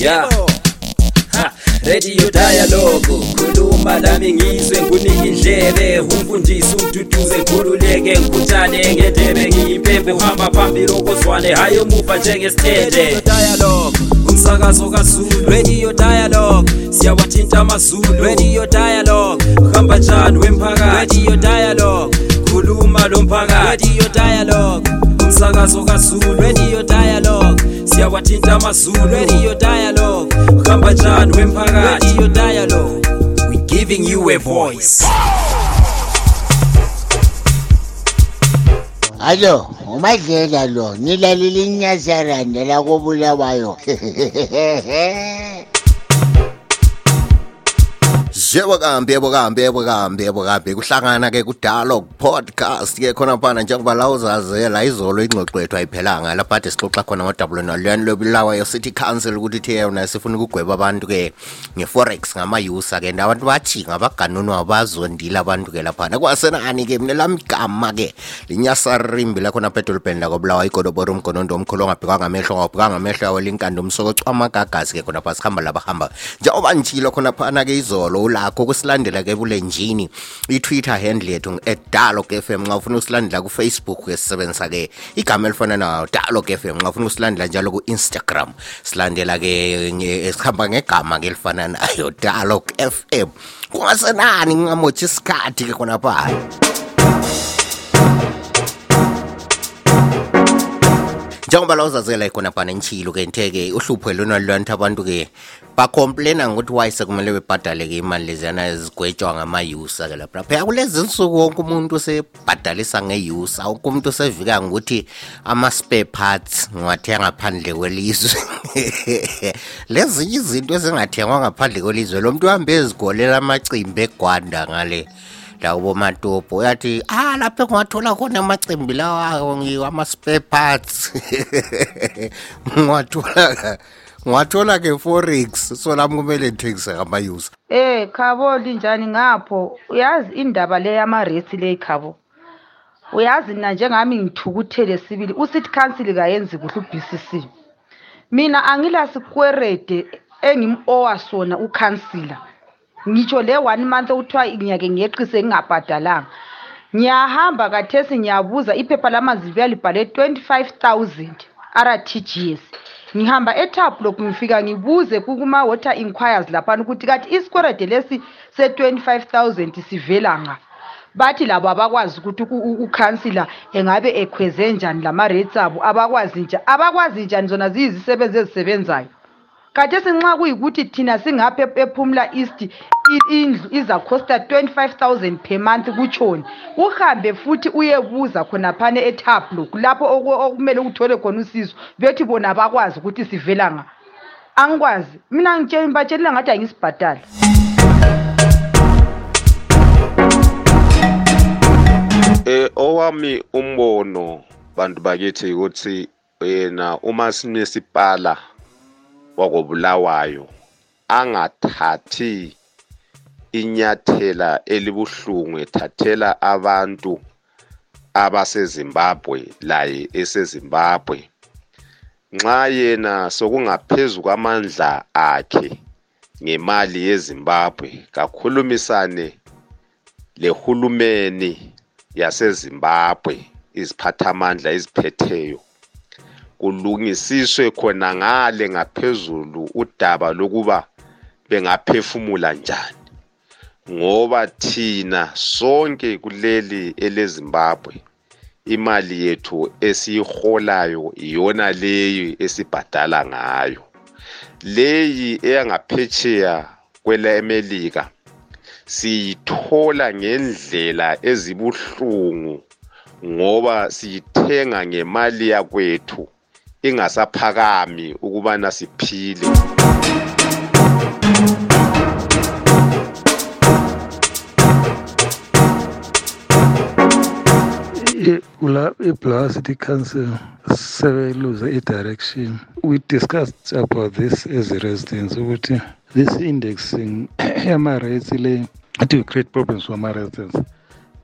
yeah. Ha, radio dialogue. Khuluma lami ngizwe ngunike indlebe. Umfundisi umduduze ngikhululeke ngikhuthane ngendebe. Ngiyimpembe uhamba phambili okozwane. Hayi omuva njengesithende. Dialogue. Umsakazo kaZulu. Radio dialogue. Siyawathinta amazulu. Radio dialogue. Uhamba njani wemphakathi? Radio dialogue. Khuluma lo mphakathi. Radio dialogue. Umsakazo kaZulu. Radio dialogue siyawathinta amazulu. Radio dialogue. Uhamba njani wemphakathi? Radio dialogue. We giving you a voice. Alo, umadlela lo, nilalile inyazaranda la kobulawayo. Yebo kambi yebo kambi yebo kambi yebo kambi kuhlangana ke ku Dialogue Podcast ke khona phana njengoba la uzazela izolo ingxoxo yethu ayiphelanga. Lapha kade sixoxa khona ngodabulo nalweni lobilawa yo City Council ukuthi the yona sifuna ukugweba abantu ke ngeforex ngama-user ke. Nabantu bathi ngabaganunwa bazondile abantu ke laphana. Kwasenani ke mina lami igama ke linyasarimbi lakhona pedolbhen lakobulawa igodoboro umgonondo omkhulu ongabhekwa amehlo ongabhekwa ngamehlo yawo linkando ke khona phasi hamba labahamba njengoba njilo khona phana ke izolo ulakho kusilandela ke bulenjini i-twitter handle yethu edalog f nxa ufuna ukusilandela kufacebook ke sisebenzisa ke igama elifana nayo f m. Nxa ufuna ukusilandela njalo ku-instagram silandela ke sihamba ngegama ke elifana nayo dalog m. Kungasenani ngingamotshi isikhathi ke khonaphana njengoba la uzazela khona phana entshilo ke ntheke uhlupho lona lwanthi abantu ke bacomplaina ngokuthi why sekumele bebhadale ke imali leziyana ezigwetshwa ngama-user ke lapha. Phela kulezi nsuku wonke umuntu usebhadalisa nge-user wonke umuntu usevika ngokuthi ama-spare parts ngiwathenga ngaphandle kwelizwe. Lezinye izinto ezingathengwa ngaphandle kwelizwe lo muntu uhambe ezigolela amacimbi egwanda ngale la kubomatopo uyathi ah lapho engiwathola khona amacimbi lawa ngiwama-spare parts. Ngiwathola ngiwathola ke forex so lami kumele ngithengise ngama-user Eh khabo linjani ngapho? Uyazi indaba le yamaresi le khabo. Uyazi mina njengami ngithukuthele sibili usithi council kayenzi kuhle u-BCC mina angila sikwerede engim-owa sona ukhansila ngitsho le one month okuthiwa ngiyake ngiyeqise ngingabhadalanga ngiyahamba kathesi ngiyabuza iphepha lamanzi libhale 25000 rtgs ngihamba etablock ngifika ngibuze kuma-water inquiries laphana ukuthi kathi isikwerede lesi se-25000 sivela nga bathi labo abakwazi ukuthi u- u- ukhansila engabe ekhweze njani lama-rates abo abakwazi njani abakwazi njani zona ziyizisebenzi ezisebenzayo? Khathesi nxa kuyikuthi thina singapha ephumla east indlu izakhosta 25000 per month kutshoni. Uhambe futhi uyebuza khonaphana etablock lapho oku- okumele uthole khona usizo bethi bona bakwazi ukuthi sivela nga angikwazi. Mina ngibatshelela ngathi angisibhadala Eh owami umbono bantu bakithi ukuthi yena uma sinesipala wakobulawayo angathathi inyathela elibuhlungu ethathela abantu abaseZimbabwe laye eseZimbabwe. Nxa yena sokungaphezu kwamandla akhe ngemali yeZimbabwe kakhulumisane lehulumeni yaseZimbabwe iziphathamandla eziphetheyo. Kulungisiswe khona ngale ngaphezulu udaba lokuba bengaphefumula njani. Ngoba thina sonke kuleli eleZimbabwe imali yethu esiyiholayo iyona leyi esibhadala ngayo. Leyi eyangaphetsheya kwele America siyithola ngendlela ezibuhlungu ngoba siyithenga ngemali yakwethu. Ingasaphakami ukubana siphile. I- kula iblower city council sebeluze i-direction. We discussed about this as a residents ukuthi this indexing yama-rates le it will create problems for ama-residents.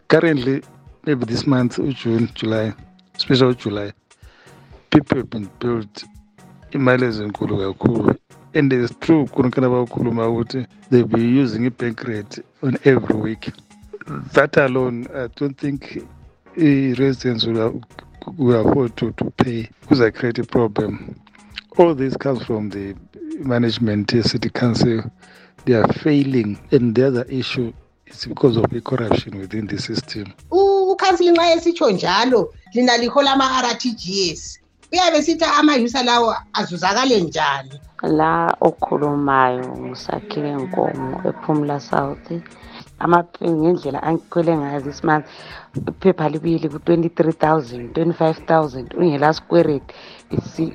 Currently maybe this month ujune july especially ujuly people have been billed imali ezinkulu kakhulu. And it's true kunokana bakukhuluma ukuthi they'll be using i-bank rate on every week. That alone i don't think i-residents will, afford to, to pay. Kuza create a problem. All this comes from the management city council. They are failing. And the other issue is because of the corruption within the system. Ukhansili esitsho njalo lina likho lama-r t g s uyabe sithi amayusa lawo azuzakale njani? La okhulumayo ngusakhile nkomo ephumula south. Ngendlela angikhwele ngayo this month iphepha libili ku-twenty-three thousand twenty-five thousand ungelaskweret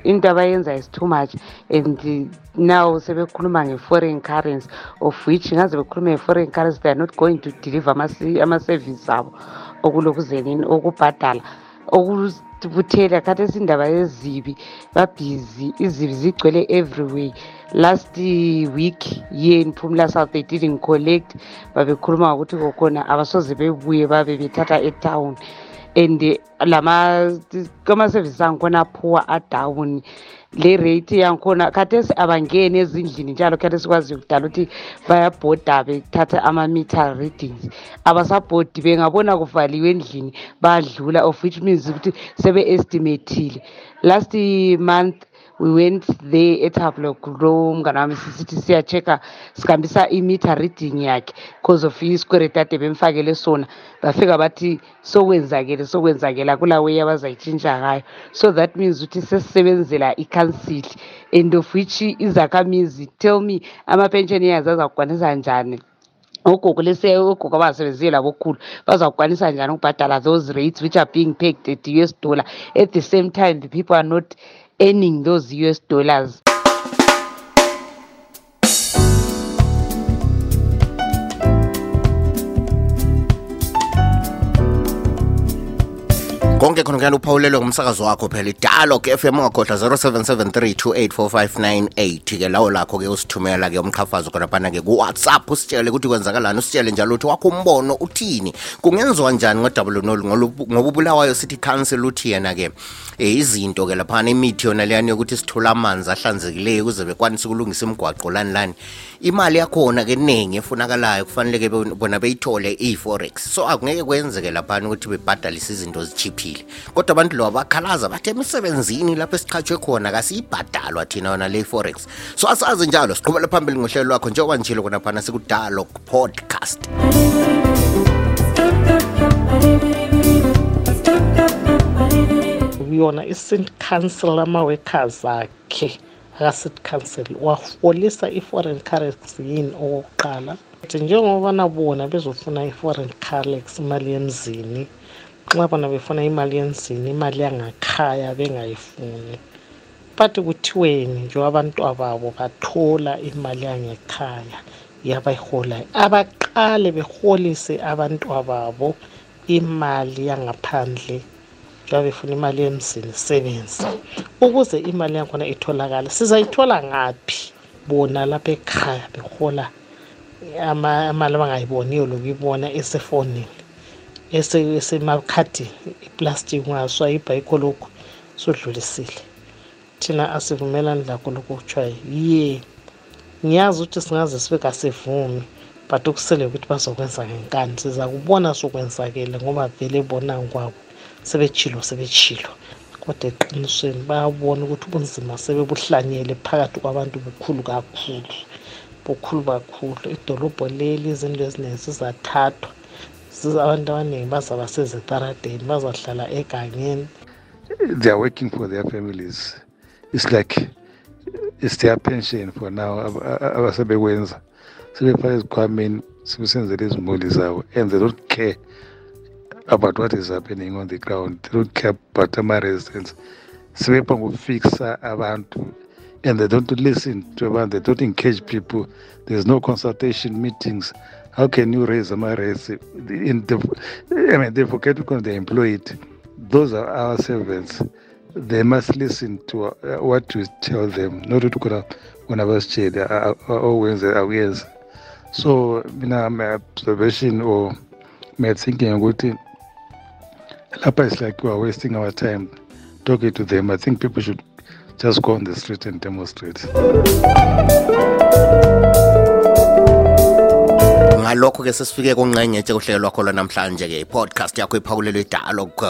into abayenza is too much. And now sebekhuluma nge-foreign currency of which ngaze bekhuluma nge-foreign currency they are not going to deliver ama-service abo okulokuzenini okubhadala. Okubuthela khathesi indaba yezibi babhizi izibi zigcwele everywhere. Last week ye mphumela south they didn't collect. Babekhuluma ngokuthi kokhona abasoze bebuye babe bethatha etown. And lama-services angikhona phuwa adown le rate yangikhona khathesi abangeni ezindlini njalo khathesi kwaziyo kudala ukuthi bayabhoda bethatha ama-meter readings. Abasabhodi bengabona kuvaliwe endlini badlula of which means ukuthi sebe-estimatile last month we went there etablock lo mngane wami sisithi siya-check-a sihambisa i-meter reading yakhe because of isikweleti ade bemfakele sona. Bafika bathi sokwenzakele sokwenzakela kulaweyi abazayitshintsha ngayo. So that means ukuthi sesisebenzela ikhansili and of which izakhamizi tell me ama-pension years azakukwanisa njani? Ogogo lese ogogo abasebenzile labokhulu bazakukwanisa njani ukubhadala those rates which are being paid at u s dollar? At the same time the people are not earning those US dollars. Konke khona kuyani uphawulelwe ngumsakazo wakho phela. Idalog f m ungakhohlwa 0773284598 ke lawo lakho-ke usithumela-ke umqhafazo khonaphana-ke ku-whatsapp. Usitshele ukuthi kwenzakalani usitshele njalo ukuthi wakho umbono uthini? Kungenziwa njani ngodabulonolu ngoba ubulawayo city council uthi yena-ke um izinto-ke laphana imithi yona leyani yokuthi sithole amanzi ahlanzekileyo ukuze bekwanise ukulungisa imigwaqo lani lani. Imali yakhona-ke ningi efunakalayo kufanele-ke bona beyithole i-forex. So akungeke kwenzeke laphana ukuthi bebhadalise izinto zichiphile kodwa abantu lo bakhalaza bathi emisebenzini lapho esiqhatshwe khona kasiyibhadalwa thina yona le forex so asazi njalo siqhubela phambili ngohlelo lwakho njengoba njilo khonaphana phana sikudalog podcast yona i-st council ama-workers akhe aka-city council waholisa i-foreign currency yini okokuqalathi njengobana bona bezofuna i-foreign currency imali yemzini nxa bona befuna imali yemzini imali yangakhaya bengayifuni. Bathi kuthiweni nje abantwababo bathola imali yangekhaya yabayiholayo abaqale beholise abantwababo imali yangaphandle njengoba befuna imali yemzini sebenzi ukuze imali yakhona itholakale sizayithola ngaphi? Bona lapha ekhaya behola amali abangayiboniyo lokuyibona esefonini esemakhadini iplastic ungaswayibha yikho lokhu sudlulisile. Thina asivumelani lakho lokhu kuthiwayo ye ngiyazi ukuthi singaze sibe kasivumi but ukusele ukuthi bazokwenza ngenkani. Siza kubona sokwenzakele ngoba vele bona kwabo sebetshilo sebetshilo. Kodwa eqinisweni bayabona ukuthi ubunzima sebebuhlanyele phakathi kwabantu bukhulu kakhulu bukhulu kakhulu. Idolobho leli izinto eziningi zizathathwa abantu abaningi bazaba sezitaradeni bazahlala egangeni. They are working for their families. It's like it's their pension for now abasebekwenza sebefaka ezikhwameni sebesenzela izimuli zabo and they don't care about what is happening on the ground? They don't care about ama-residents sebepha ngokufixa abantu and they don't listen to abantu they don't engage people. There's no consultation meetings. How can you raise my rates in the, i mean they forget because they employ it those are our servants. They must listen to uh, what we tell them. Not ukuthi khona bona basitshele owenze akuyenza so mina my observation or my thinking ukuthi lapha is like we are wasting our time talking to them. I think people should just go on the street and demonstrate ngalokho-ke sesifike kunqengetshe kuhlelo lwakho lwanamhlanje-ke i-podcast yakho iphawulelwe idalog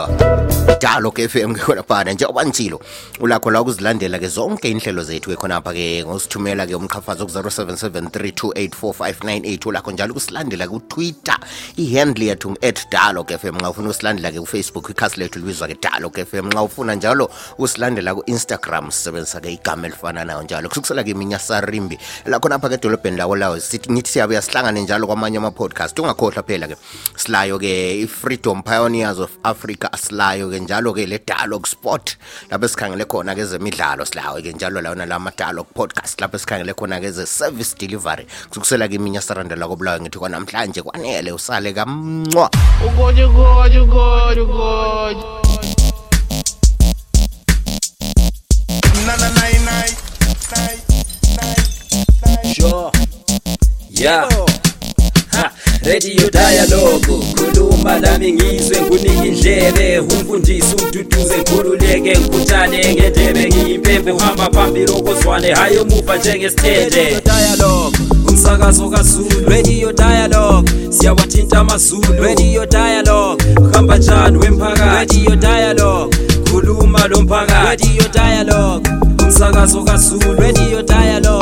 dialog f m khona phana njengoba ntshilo ulakho la ukuzilandela-ke zonke inhlelo zethu-ke khonapha-ke ngosithumela-ke umqhafazo ku-077 3284598 ulakho njalo ukusilandela kutwitter i-handle yethu -at dialog f m. Nxa ufuna ukusilandela-ke kufacebook ikhasi lethu libizwa-ke dialog f m. Nxa ufuna njalo ukusilandela ku-instagram sisebenzisa-ke igama elifana nayo njalo. Kusukusela-ke iminya sarimbi lakhonapha-ke edolobheni lawo lawo sithi ngithi siyabe yasihlangane njalo kwamanye amanye ama-podcast ungakhohlwa phela-ke silayo-ke i-freedom pioneers of africa silayo-ke njalo-ke le dialogue sport lapho esikhangele khona-ke zemidlalo silayo-ke njalo layona la ama-dialogue podcast lapho esikhangele khona-ke ze-service delivery kusukusela-ke iminya sarandela kobulawayo ngithi kwanamhlanje kwanele usale kamncwa ugoje ugoje. Yeah. Radio dialogue. Khuluma nami ngizwe ngunike indlebe. Umfundisi umduduze ngikhululeke ngikhuthane ngendebe. Ngiyimpembe uhamba phambili okozwane. Hayi umuva njengesithende. Umsakazo kaZulu. Radio dialogue. Siyawathinta amazulu. Radio dialogue. Hamba njani wemphakathi? Radio dialogue. Khuluma lo mphakathi. Radio dialogue. Umsakazo kaZulu. Radio dialogue